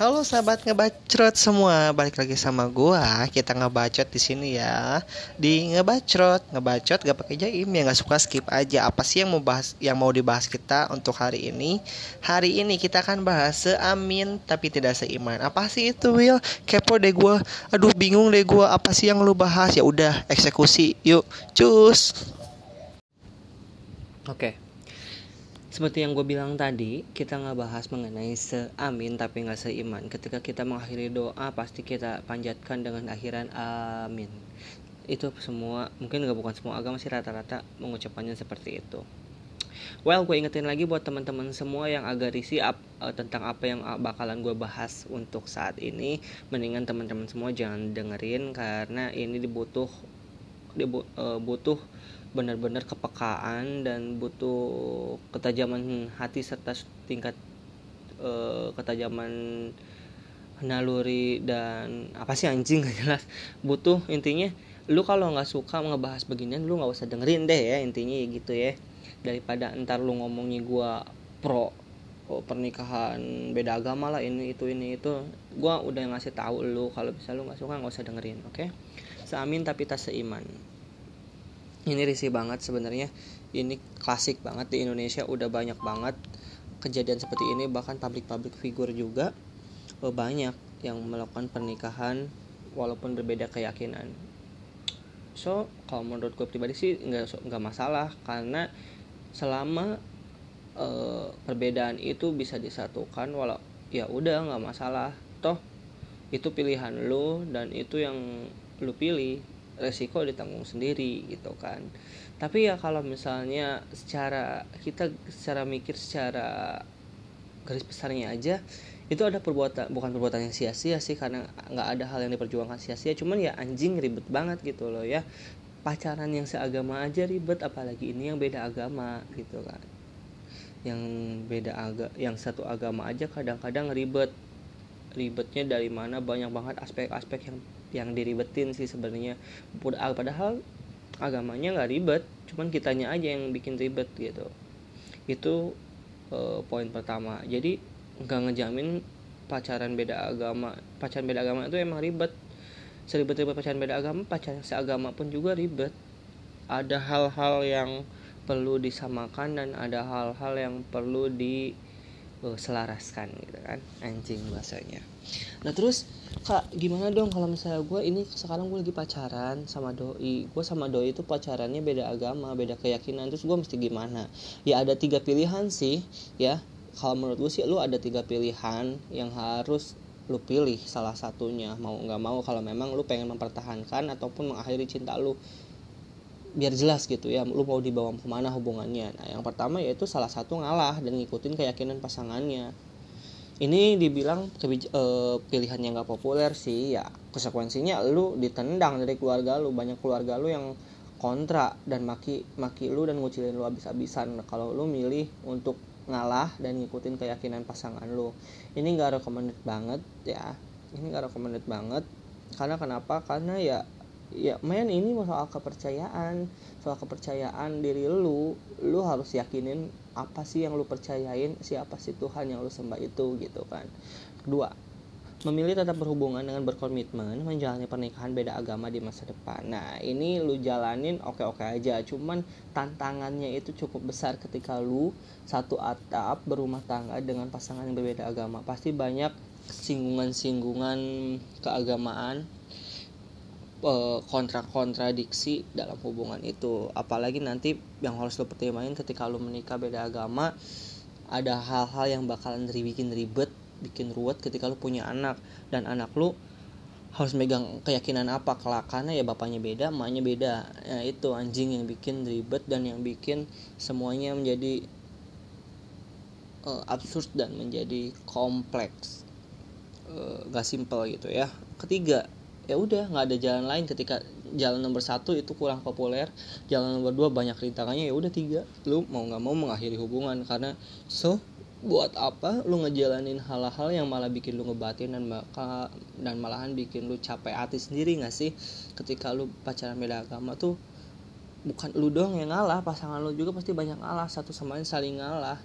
Halo sahabat ngebacrot semua, balik lagi sama gua. Kita ngebacot di sini ya. Di ngebacrot, ngebacot gak pakai jaim ya nggak suka skip aja. Apa sih yang mau bahas yang mau dibahas kita untuk hari ini? Hari ini kita akan bahas seamin tapi tidak seiman. Apa sih itu Will? Kepo deh gua. Aduh bingung deh gua. Apa sih yang lu bahas? Ya udah eksekusi. Yuk, cus. Oke, seperti yang gue bilang tadi, kita nggak bahas mengenai seamin tapi nggak seiman. Ketika kita mengakhiri doa, pasti kita panjatkan dengan akhiran amin. Itu semua, mungkin nggak bukan semua agama sih rata-rata mengucapkannya seperti itu. Well, gue ingetin lagi buat teman-teman semua yang agak risih ap, uh, tentang apa yang bakalan gue bahas untuk saat ini. Mendingan teman-teman semua jangan dengerin karena ini dibutuh dibu, uh, butuh benar-benar kepekaan dan butuh ketajaman hati serta tingkat uh, ketajaman naluri dan apa sih anjing? Gak jelas. Butuh intinya lu kalau nggak suka ngebahas beginian lu nggak usah dengerin deh ya intinya gitu ya. Daripada ntar lu ngomongnya gua pro oh, pernikahan beda agama lah ini itu ini itu. Gua udah ngasih tahu lu kalau bisa lu nggak suka nggak usah dengerin oke? Okay? seamin tapi tak seiman ini risih banget sebenarnya. Ini klasik banget di Indonesia udah banyak banget kejadian seperti ini bahkan public-public figure juga oh, banyak yang melakukan pernikahan walaupun berbeda keyakinan. So kalau menurut gue pribadi sih nggak nggak masalah karena selama uh, perbedaan itu bisa disatukan walau ya udah nggak masalah. Toh itu pilihan lo dan itu yang lu pilih resiko ditanggung sendiri gitu kan. Tapi ya kalau misalnya secara kita secara mikir secara garis besarnya aja itu ada perbuatan bukan perbuatan yang sia-sia sih karena nggak ada hal yang diperjuangkan sia-sia. Cuman ya anjing ribet banget gitu loh ya. Pacaran yang seagama aja ribet apalagi ini yang beda agama gitu kan. Yang beda aga yang satu agama aja kadang-kadang ribet ribetnya dari mana banyak banget aspek-aspek yang yang diribetin sih sebenarnya. Padahal agamanya nggak ribet cuman kitanya aja yang bikin ribet gitu. Itu uh, poin pertama. Jadi nggak ngejamin pacaran beda agama pacaran beda agama itu emang ribet. Seribet-ribet pacaran beda agama pacaran seagama pun juga ribet. Ada hal-hal yang perlu disamakan dan ada hal-hal yang perlu di uh, selaraskan gitu kan anjing bahasanya. Nah terus kak gimana dong kalau misalnya gue ini sekarang gue lagi pacaran sama doi. Gue sama doi itu pacarannya beda agama beda keyakinan. Terus gue mesti gimana? Ya ada tiga pilihan sih ya. Kalau menurut gue sih lu ada tiga pilihan yang harus lu pilih salah satunya mau nggak mau. Kalau memang lu pengen mempertahankan ataupun mengakhiri cinta lu biar jelas gitu ya lu mau dibawa ke mana hubungannya. Nah yang pertama yaitu salah satu ngalah dan ngikutin keyakinan pasangannya. Ini dibilang e, pilihan yang gak populer sih ya konsekuensinya lu ditendang dari keluarga lu. Banyak keluarga lu yang kontra dan maki maki lu dan ngucilin lu abis-abisan nah, kalau lu milih untuk ngalah dan ngikutin keyakinan pasangan lu ini gak recommended banget ya. Ini gak recommended banget. Karena kenapa? Karena ya ya main ini soal kepercayaan. Soal kepercayaan diri lu lu harus yakinin apa sih yang lu percayain siapa sih Tuhan yang lu sembah itu gitu kan. Kedua memilih tetap berhubungan dengan berkomitmen menjalani pernikahan beda agama di masa depan. Nah ini lu jalanin oke-oke aja cuman tantangannya itu cukup besar ketika lu satu atap berumah tangga dengan pasangan yang berbeda agama. Pasti banyak singgungan-singgungan keagamaan Eh, kontra-kontradiksi dalam hubungan itu. Apalagi nanti yang harus lo pertimbangin ketika lo menikah beda agama ada hal-hal yang bakalan bikin ribet bikin ruwet ketika lo punya anak. Dan anak lo harus megang keyakinan apa? Kelak karena ya bapaknya beda emaknya beda. Ya itu anjing yang bikin ribet dan yang bikin semuanya menjadi uh, absurd dan menjadi kompleks. Uh, gak simple gitu ya. Ketiga ya udah nggak ada jalan lain ketika jalan nomor satu itu kurang populer jalan nomor dua banyak rintangannya ya udah tiga. Lu mau nggak mau mengakhiri hubungan karena so buat apa lu ngejalanin hal-hal yang malah bikin lu ngebatin dan maka dan malahan bikin lu capek hati sendiri nggak sih? Ketika lu pacaran beda agama tuh bukan lu dong yang ngalah pasangan lu juga pasti banyak ngalah satu sama lain saling ngalah.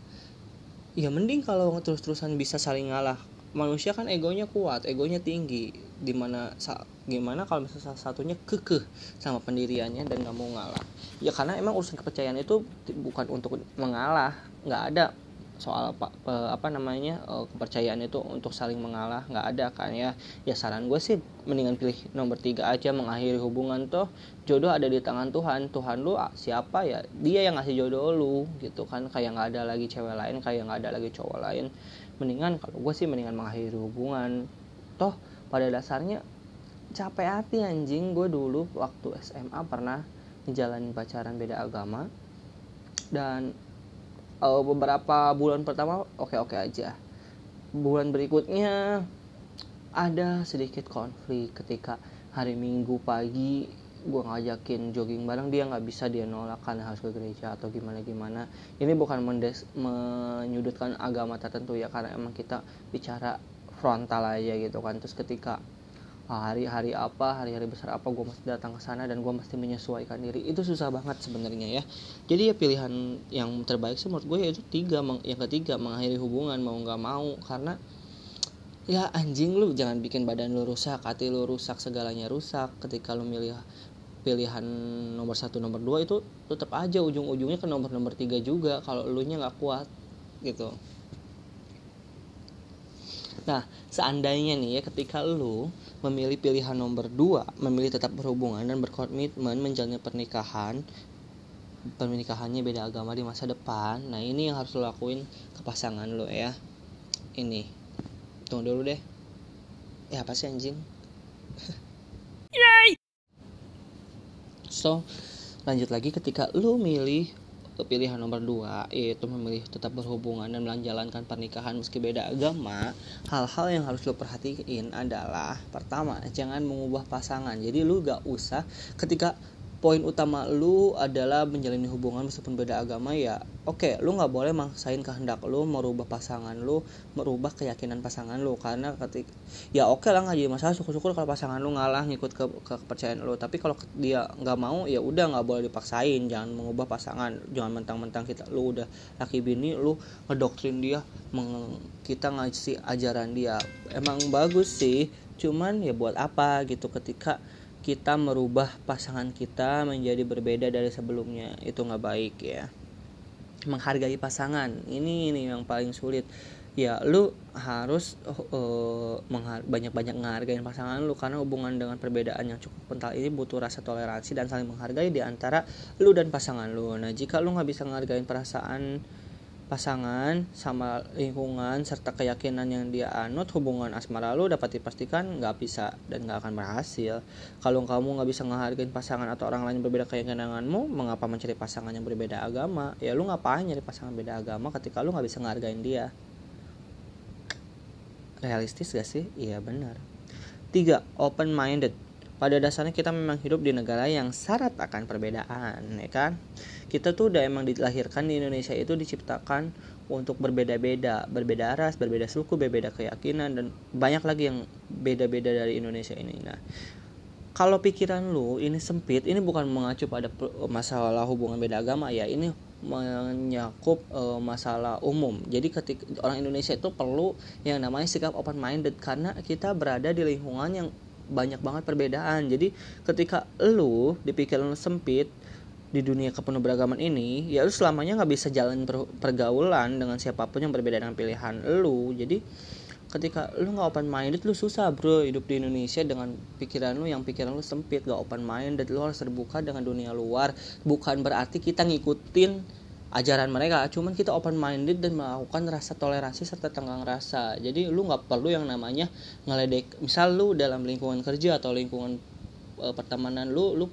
Ya mending kalau terus-terusan bisa saling ngalah. Manusia kan egonya kuat egonya tinggi di mana sa gimana kalau misalnya salah satunya kekeh sama pendiriannya dan nggak mau ngalah. Ya karena emang urusan kepercayaan itu bukan untuk mengalah nggak ada soal apa, apa namanya eh, kepercayaan itu untuk saling mengalah nggak ada kan ya. Ya saran gue sih mendingan pilih nomor tiga aja mengakhiri hubungan toh jodoh ada di tangan Tuhan. Tuhan lu ah, siapa ya? Dia yang ngasih jodoh lu gitu kan. Kayak nggak ada lagi cewek lain kayak nggak ada lagi cowok lain. Mendingan kalau gue sih mendingan mengakhiri hubungan toh pada dasarnya capek hati anjing. Gue dulu waktu SMA pernah ngejalanin pacaran beda agama. Dan uh, beberapa bulan pertama oke-oke aja. Bulan berikutnya ada sedikit konflik ketika hari minggu pagi gue ngajakin jogging bareng. Dia nggak bisa dia nolak karena harus ke gereja atau gimana gimana ini bukan mendes menyudutkan agama tertentu ya karena emang kita bicara frontal aja gitu kan. Terus ketika hari-hari apa hari-hari besar apa gue mesti datang ke sana dan gue mesti menyesuaikan diri. Itu susah banget sebenarnya ya. Jadi ya pilihan yang terbaik sih menurut gue yaitu tiga yang ketiga mengakhiri hubungan mau nggak mau. Karena ya anjing lu jangan bikin badan lu rusak hati lu rusak segalanya rusak. Ketika lu milih pilihan nomor satu nomor dua itu tetap aja ujung-ujungnya ke nomor nomor tiga juga kalau lu nya nggak kuat gitu Nah, seandainya nih ya ketika lu memilih pilihan nomor 2, memilih tetap berhubungan dan berkomitmen menjalani pernikahan, pernikahannya beda agama di masa depan. Nah, ini yang harus lo lakuin ke pasangan lo ya. Ini. Tunggu dulu deh. Ya apa sih anjing? Yay! So, lanjut lagi ketika lu milih pilihan nomor dua yaitu memilih tetap berhubungan dan menjalankan pernikahan meski beda agama hal-hal yang harus lo perhatiin adalah pertama jangan mengubah pasangan. Jadi lu gak usah ketika poin utama lu adalah menjalani hubungan meskipun beda agama ya oke okay, lu nggak boleh maksain kehendak lu merubah pasangan lu merubah keyakinan pasangan lu. Karena ketika ya oke okay lah nggak jadi masalah. Syukur-syukur kalau pasangan lu ngalah ngikut ke, ke kepercayaan lu. Tapi kalau dia nggak mau ya udah nggak boleh dipaksain. Jangan mengubah pasangan. Jangan mentang-mentang kita lu udah laki bini lu ngedoktrin dia meng, kita ngasih ajaran dia. Emang bagus sih cuman ya buat apa gitu. Ketika kita merubah pasangan kita menjadi berbeda dari sebelumnya. Itu nggak baik ya. Menghargai pasangan. Ini ini yang paling sulit. Ya lu harus uh, banyak-banyak menghargai pasangan lu karena hubungan dengan perbedaan yang cukup kental ini butuh rasa toleransi dan saling menghargai di antara lu dan pasangan lu. Nah jika lu nggak bisa menghargai perasaan pasangan sama lingkungan serta keyakinan yang dia anut hubungan asmara lu dapat dipastikan nggak bisa dan nggak akan berhasil. Kalau kamu nggak bisa menghargai pasangan atau orang lain berbeda keyakinanmu mengapa mencari pasangan yang berbeda agama? Ya lu ngapain nyari pasangan beda agama ketika lu nggak bisa menghargai dia? Realistis gak sih? Iya benar. Tiga open minded pada dasarnya kita memang hidup di negara yang syarat akan perbedaan ya kan kita tuh udah emang dilahirkan di Indonesia itu diciptakan untuk berbeda-beda berbeda ras berbeda suku berbeda keyakinan dan banyak lagi yang beda-beda dari Indonesia ini nah kalau pikiran lu ini sempit ini bukan mengacu pada masalah hubungan beda agama ya ini menyakup uh, masalah umum. Jadi ketika orang Indonesia itu perlu yang namanya sikap open minded karena kita berada di lingkungan yang banyak banget perbedaan. Jadi ketika lu di pikiran lu sempit di dunia kepenuh ini ya lu selamanya nggak bisa jalan per, pergaulan dengan siapa pun yang berbeda dengan pilihan lu. Jadi ketika lu nggak open minded lu susah bro hidup di Indonesia dengan pikiran lu yang pikiran lu sempit gak open minded lu harus terbuka dengan dunia luar. Bukan berarti kita ngikutin ajaran mereka. Cuman kita open minded dan melakukan rasa toleransi serta tenggang rasa. Jadi lu nggak perlu yang namanya ngeledek. Misal lu dalam lingkungan kerja atau lingkungan e, pertemanan lu lu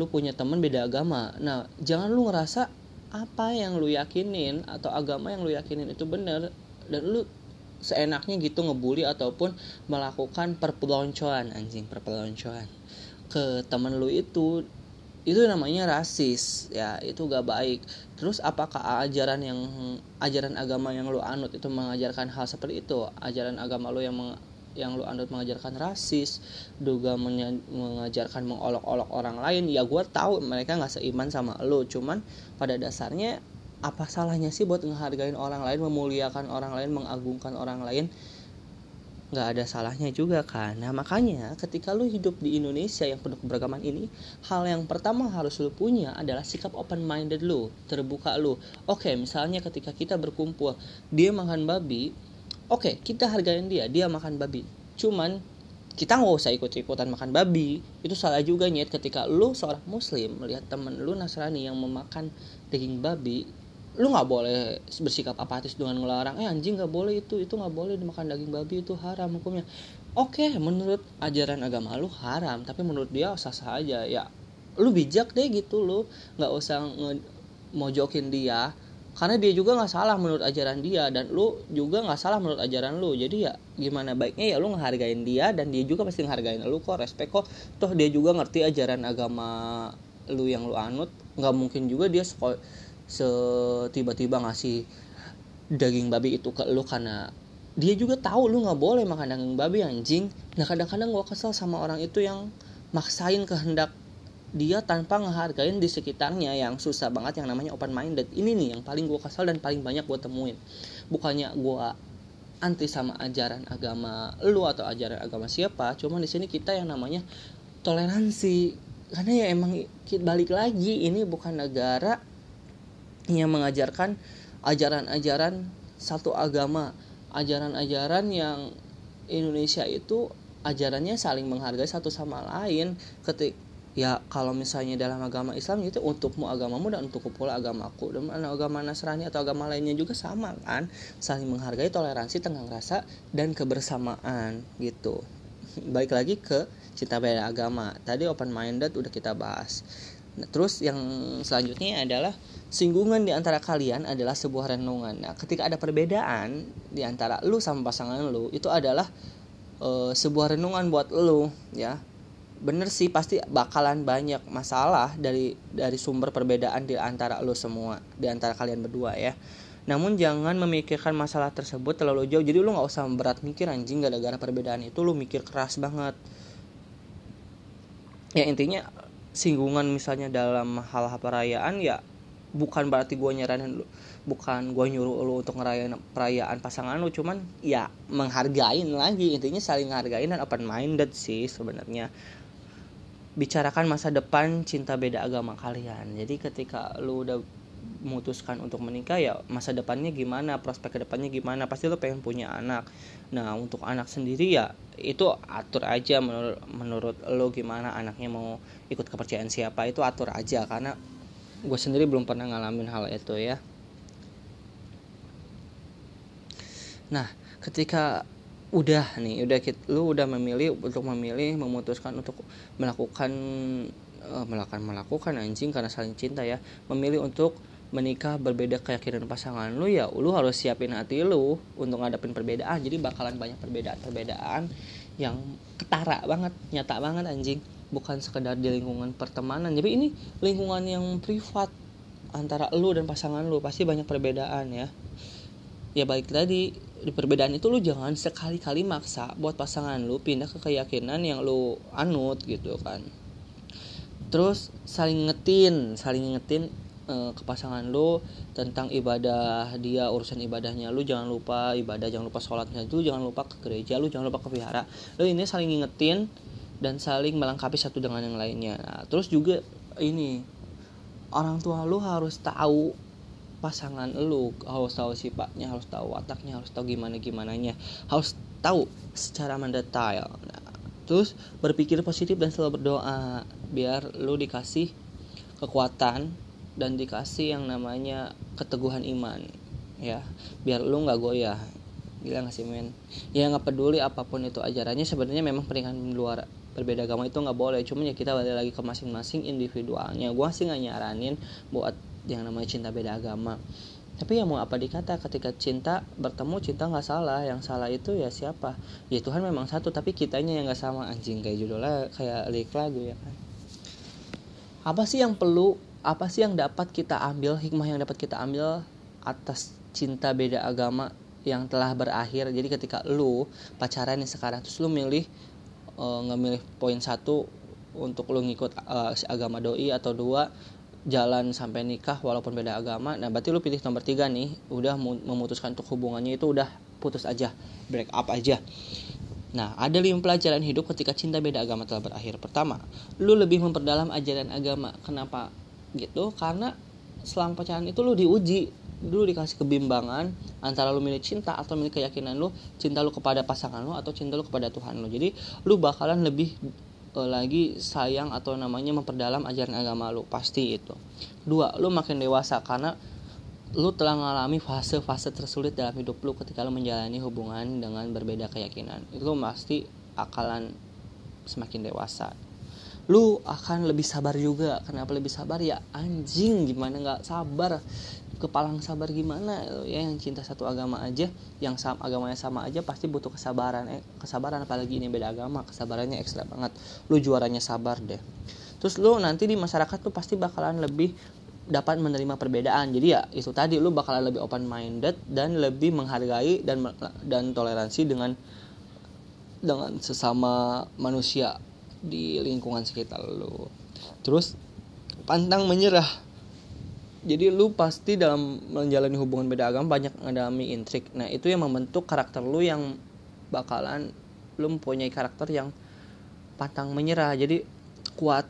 lu punya teman beda agama. Nah jangan lu ngerasa apa yang lu yakinin atau agama yang lu yakinin itu benar dan lu seenaknya gitu ngebully ataupun melakukan perpeloncoan anjing perpeloncoan ke teman lu itu itu namanya rasis ya. Itu gak baik. Terus apakah ajaran yang ajaran agama yang lu anut itu mengajarkan hal seperti itu? Ajaran agama lu yang meng, yang lu anut mengajarkan rasis juga mengajarkan mengolok-olok orang lain ya gue tahu mereka nggak seiman sama lu. Cuman pada dasarnya apa salahnya sih buat menghargai orang lain memuliakan orang lain mengagungkan orang lain nggak ada salahnya juga kan nah makanya ketika lu hidup di Indonesia yang penuh keberagaman ini hal yang pertama harus lu punya adalah sikap open minded lu terbuka lu. Oke misalnya ketika kita berkumpul dia makan babi oke kita hargain dia dia makan babi. Cuman kita nggak usah ikut-ikutan makan babi. Itu salah juga nyet ketika lu seorang muslim melihat temen lu nasrani yang memakan daging babi lu nggak boleh bersikap apatis dengan ngelarang eh anjing nggak boleh itu itu nggak boleh dimakan daging babi itu haram hukumnya. Oke menurut ajaran agama lu haram tapi menurut dia sah sah aja. Ya lu bijak deh gitu lu nggak usah nge mojokin dia karena dia juga nggak salah menurut ajaran dia dan lu juga nggak salah menurut ajaran lu. Jadi ya gimana baiknya ya lu ngehargain dia dan dia juga pasti ngehargain lu kok respect kok. Toh dia juga ngerti ajaran agama lu yang lu anut. Nggak mungkin juga dia setiba-tiba ngasih daging babi itu ke lu karena dia juga tahu lu nggak boleh makan daging babi anjing. Nah kadang-kadang gua kesel sama orang itu yang maksain kehendak dia tanpa ngehargain di sekitarnya yang susah banget yang namanya open minded ini nih yang paling gue kesal dan paling banyak gue temuin. Bukannya gue anti sama ajaran agama lu atau ajaran agama siapa cuman di sini kita yang namanya toleransi. Karena ya emang balik lagi ini bukan negara yang mengajarkan ajaran-ajaran satu agama. Ajaran-ajaran yang Indonesia itu ajarannya saling menghargai satu sama lain. Ketika ya kalau misalnya dalam agama Islam itu untukmu agamamu dan untukku pula agamaku. Dan agama Nasrani atau agama lainnya juga sama kan? Saling menghargai toleransi tenggang rasa dan kebersamaan gitu. Baik lagi ke cinta beda agama. Tadi open minded udah kita bahas nah, terus yang selanjutnya adalah singgungan di antara kalian adalah sebuah renungan. Nah ketika ada perbedaan di antara lu sama pasangan lu itu adalah uh, sebuah renungan buat lu ya. Bener sih pasti bakalan banyak masalah dari dari sumber perbedaan di antara lo semua di antara kalian berdua ya. Namun jangan memikirkan masalah tersebut terlalu jauh. Jadi lo nggak usah berat mikir anjing gara-gara perbedaan itu lo mikir keras banget. Ya intinya singgungan misalnya dalam hal perayaan ya bukan berarti gue nyaranin lu bukan gue nyuruh lu untuk ngerayain perayaan pasangan lu cuman ya menghargain lagi intinya saling menghargain dan open minded sih sebenarnya. Bicarakan masa depan cinta beda agama kalian. Jadi ketika lu udah memutuskan untuk menikah ya masa depannya gimana prospek ke depannya gimana pasti lu pengen punya anak. Nah untuk anak sendiri ya itu atur aja menurut menurut lo gimana anaknya mau ikut kepercayaan siapa itu atur aja. Karena gue sendiri belum pernah ngalamin hal itu ya. Nah ketika udah nih udah kita, lu udah memilih untuk memilih memutuskan untuk melakukan uh, melakukan melakukan anjing karena saling cinta ya. Memilih untuk menikah berbeda keyakinan pasangan lu ya lu harus siapin hati lu untuk ngadepin perbedaan. Jadi bakalan banyak perbedaan-perbedaan yang ketara banget nyata banget anjing. Bukan sekedar di lingkungan pertemanan. Jadi ini lingkungan yang privat antara lu dan pasangan lu pasti banyak perbedaan ya. Ya baik tadi di perbedaan itu lu jangan sekali-kali maksa buat pasangan lu pindah ke keyakinan yang lu anut gitu kan terus saling ngetin saling ngetin uh, ke pasangan lu tentang ibadah dia urusan ibadahnya. Lu jangan lupa ibadah jangan lupa sholatnya. Itu jangan lupa ke gereja lu jangan lupa ke vihara lu ini saling ngingetin dan saling melengkapi satu dengan yang lainnya. Nah, terus juga ini orang tua lu harus tahu pasangan lu harus tahu sifatnya harus tahu wataknya harus tahu gimana gimana nya harus tahu secara mendetail. Nah, terus berpikir positif dan selalu berdoa. Biar lu dikasih kekuatan dan dikasih yang namanya keteguhan iman ya. Biar lu nggak goyah. Gila nggak sih men? Ya nggak peduli apa pun itu ajarannya sebenarnya memang pernikahan luar berbeda agama itu nggak boleh. Cuma ya kita balik lagi ke masing-masing individualnya. Gue sih nggak nyaranin buat yang namanya cinta beda agama tapi ya mau apa dikata ketika cinta bertemu cinta nggak salah. Yang salah itu ya siapa? Ya Tuhan memang satu tapi kitanya yang nggak sama. Anjing kayak judulnya kayak lirik lagu ya kan? Apa sih yang perlu apa sih yang dapat kita ambil hikmah yang dapat kita ambil atas cinta beda agama yang telah berakhir? Jadi ketika lu pacaran nih sekarang terus lu milih uh, ngemilih poin satu untuk lu ngikut uh, agama doi atau dua jalan sampai nikah walaupun beda agama nah berarti lu pilih nomor tiga nih udah memutuskan untuk hubungannya itu udah putus aja break up aja Nah, ada lima pelajaran hidup ketika cinta beda agama telah berakhir. Pertama, lu lebih memperdalam ajaran agama. Kenapa gitu? Karena selama pacaran itu lu diuji, dulu dikasih kebimbangan antara lu milih cinta atau milih keyakinan lu, cinta lu kepada pasangan lu atau cinta lu kepada Tuhan lu. Jadi, lu bakalan lebih lagi sayang atau namanya memperdalam ajaran agama lu, pasti itu. Dua, lu makin dewasa karena lu telah mengalami fase-fase tersulit dalam hidup lu ketika lu menjalani hubungan dengan berbeda keyakinan. Itu pasti akalan semakin dewasa. Lu akan lebih sabar juga. Kenapa lebih sabar? Ya anjing gimana nggak sabar kepalang sabar gimana? Ya yang cinta satu agama aja yang sama agamanya sama aja pasti butuh kesabaran eh, kesabaran. Apalagi ini beda agama kesabarannya ekstra banget. Lu juaranya sabar deh. Terus lu nanti di masyarakat tuh pasti bakalan lebih dapat menerima perbedaan. Jadi ya itu tadi lu bakalan lebih open minded dan lebih menghargai dan dan toleransi dengan dengan sesama manusia di lingkungan sekitar lu. Terus pantang menyerah jadi lu pasti dalam menjalani hubungan beda agama banyak mengalami intrik. Nah itu yang membentuk karakter lu yang bakalan lu mempunyai karakter yang pantang menyerah. Jadi kuat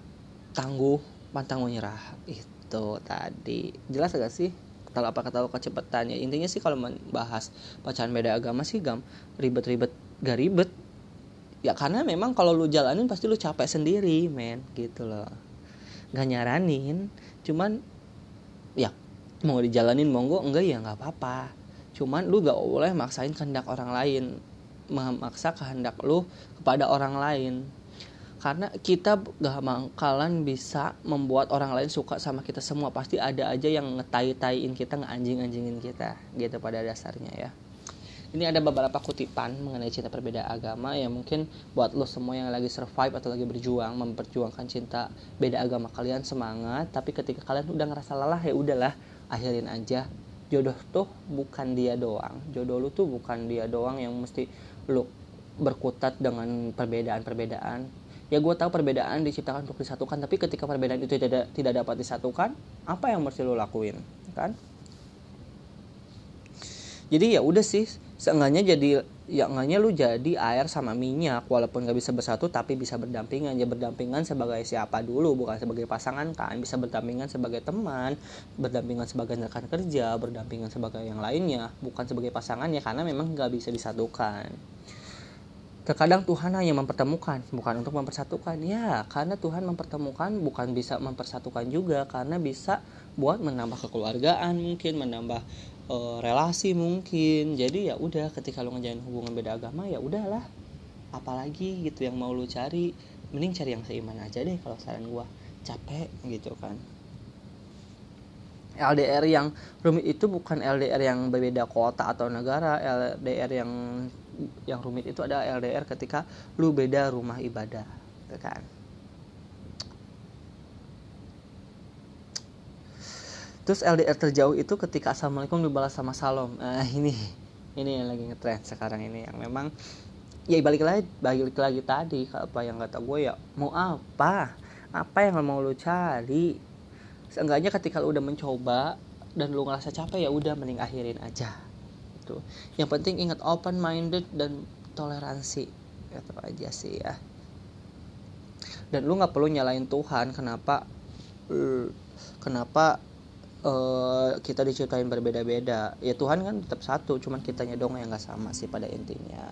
tangguh pantang menyerah. Itu tadi. Jelas gak sih kalau apa kata kecepatannya intinya sih kalau membahas pacaran beda agama sih gam ribet-ribet gak ribet. Ya karena memang kalau lu jalanin pasti lu capek sendiri men gitu loh. Gak nyaranin. Cuman mau dijalanin monggo enggak ya nggak apa-apa. Cuman lu gak boleh maksain kehendak orang lain memaksa kehendak lu kepada orang lain. Karena kita gak bakalan bisa membuat orang lain suka sama kita semua. Pasti ada aja yang ngetai-taiin kita ngeanjing-anjingin kita gitu pada dasarnya ya. Ini ada beberapa kutipan mengenai cinta berbeda agama yang mungkin buat lo semua yang lagi survive atau lagi berjuang memperjuangkan cinta beda agama kalian semangat. Tapi ketika kalian udah ngerasa lelah ya udahlah akhirin aja. Jodoh tuh bukan dia doang. Jodoh lu tuh bukan dia doang yang mesti lu berkutat dengan perbedaan-perbedaan. Ya gue tahu perbedaan diciptakan untuk disatukan tapi ketika perbedaan itu tidak tidak dapat disatukan apa yang mesti lo lakuin kan? Jadi ya udah sih seenggaknya jadi ya enggaknya lu jadi air sama minyak walaupun gak bisa bersatu tapi bisa berdampingan. Ya berdampingan sebagai siapa dulu bukan sebagai pasangan kan. Bisa berdampingan sebagai teman berdampingan sebagai rekan kerja berdampingan sebagai yang lainnya. Bukan sebagai pasangan ya karena memang gak bisa disatukan. Terkadang Tuhan hanya mempertemukan, bukan untuk mempersatukan. Ya, karena Tuhan mempertemukan bukan bisa mempersatukan juga, karena bisa buat menambah kekeluargaan mungkin, menambah uh, relasi mungkin. Jadi ya udah, ketika lo ngejalin hubungan beda agama ya udahlah. Apalagi gitu yang mau lo cari, mending cari yang seiman aja deh kalau saran gua. Capek gitu kan. LDR yang rumit itu bukan LDR yang berbeda kota atau negara, LDR yang yang rumit itu ada LDR ketika lu beda rumah ibadah gitu kan terus LDR terjauh itu ketika assalamualaikum dibalas sama salam nah ini ini yang lagi ngetrend sekarang ini yang memang ya balik lagi balik lagi tadi apa yang kata gue ya mau apa? Apa yang mau lu cari? Seenggaknya ketika lu udah mencoba dan lu ngerasa capek ya udah mending akhirin aja gitu. Yang penting ingat open minded dan toleransi itu aja sih ya. Dan lu nggak perlu nyalain Tuhan kenapa kenapa uh, kita diciptain berbeda-beda. Ya Tuhan kan tetap satu cuman kitanya dong yang nggak sama sih pada intinya